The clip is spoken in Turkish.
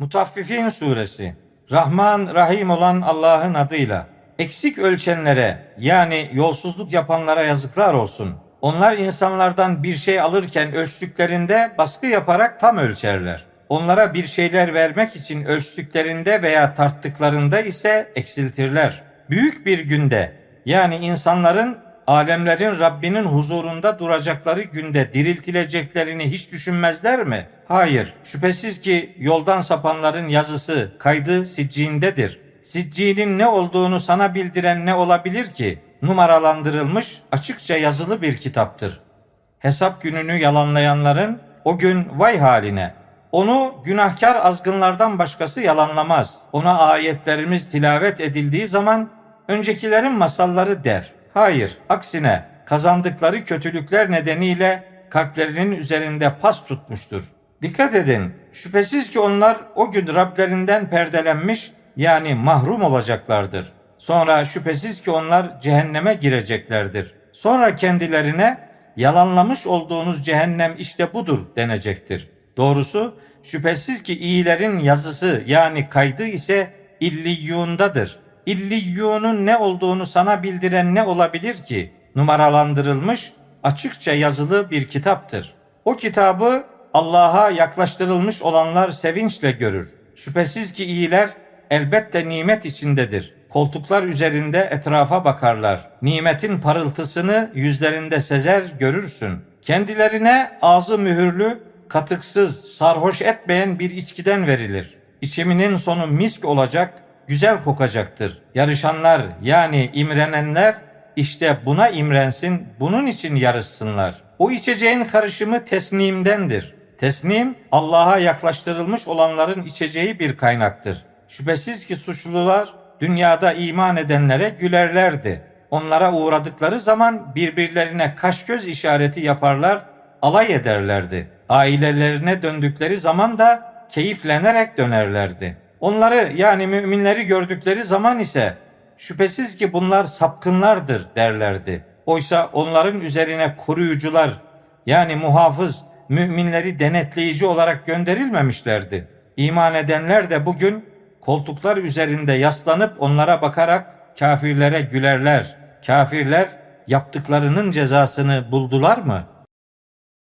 Mutaffifin suresi Rahman Rahim olan Allah'ın adıyla eksik ölçenlere yani yolsuzluk yapanlara yazıklar olsun. Onlar insanlardan bir şey alırken ölçtüklerinde baskı yaparak tam ölçerler. Onlara bir şeyler vermek için ölçtüklerinde veya tarttıklarında ise eksiltirler. Büyük bir günde yani insanların alemlerin Rabbinin huzurunda duracakları günde diriltileceklerini hiç düşünmezler mi? Hayır, şüphesiz ki yoldan sapanların yazısı, kaydı sicciğindedir. Sicciğinin ne olduğunu sana bildiren ne olabilir ki? Numaralandırılmış, açıkça yazılı bir kitaptır. Hesap gününü yalanlayanların o gün vay haline. Onu günahkar azgınlardan başkası yalanlamaz. Ona ayetlerimiz tilavet edildiği zaman öncekilerin masalları der. Hayır, aksine kazandıkları kötülükler nedeniyle kalplerinin üzerinde pas tutmuştur. Dikkat edin, şüphesiz ki onlar o gün Rablerinden perdelenmiş yani mahrum olacaklardır. Sonra şüphesiz ki onlar cehenneme gireceklerdir. Sonra kendilerine yalanlamış olduğunuz cehennem işte budur denecektir. Doğrusu şüphesiz ki iyilerin yazısı yani kaydı ise illiyyundadır. İlliyyunun ne olduğunu sana bildiren ne olabilir ki? Numaralandırılmış, açıkça yazılı bir kitaptır. O kitabı Allah'a yaklaştırılmış olanlar sevinçle görür. Şüphesiz ki iyiler elbette nimet içindedir. Koltuklar üzerinde etrafa bakarlar. Nimetin parıltısını yüzlerinde sezer görürsün. Kendilerine ağzı mühürlü, katıksız, sarhoş etmeyen bir içkiden verilir. İçiminin sonu misk olacak, güzel kokacaktır. Yarışanlar yani imrenenler işte buna imrensin, bunun için yarışsınlar. O içeceğin karışımı tesnimdendir. Tesnim Allah'a yaklaştırılmış olanların içeceği bir kaynaktır. Şüphesiz ki suçlular dünyada iman edenlere gülerlerdi. Onlara uğradıkları zaman birbirlerine kaş göz işareti yaparlar, alay ederlerdi. Ailelerine döndükleri zaman da keyiflenerek dönerlerdi. Onları yani müminleri gördükleri zaman ise şüphesiz ki bunlar sapkınlardır derlerdi. Oysa onların üzerine koruyucular yani muhafız, müminleri denetleyici olarak gönderilmemişlerdi. İman edenler de bugün koltuklar üzerinde yaslanıp onlara bakarak kafirlere gülerler. Kafirler yaptıklarının cezasını buldular mı?''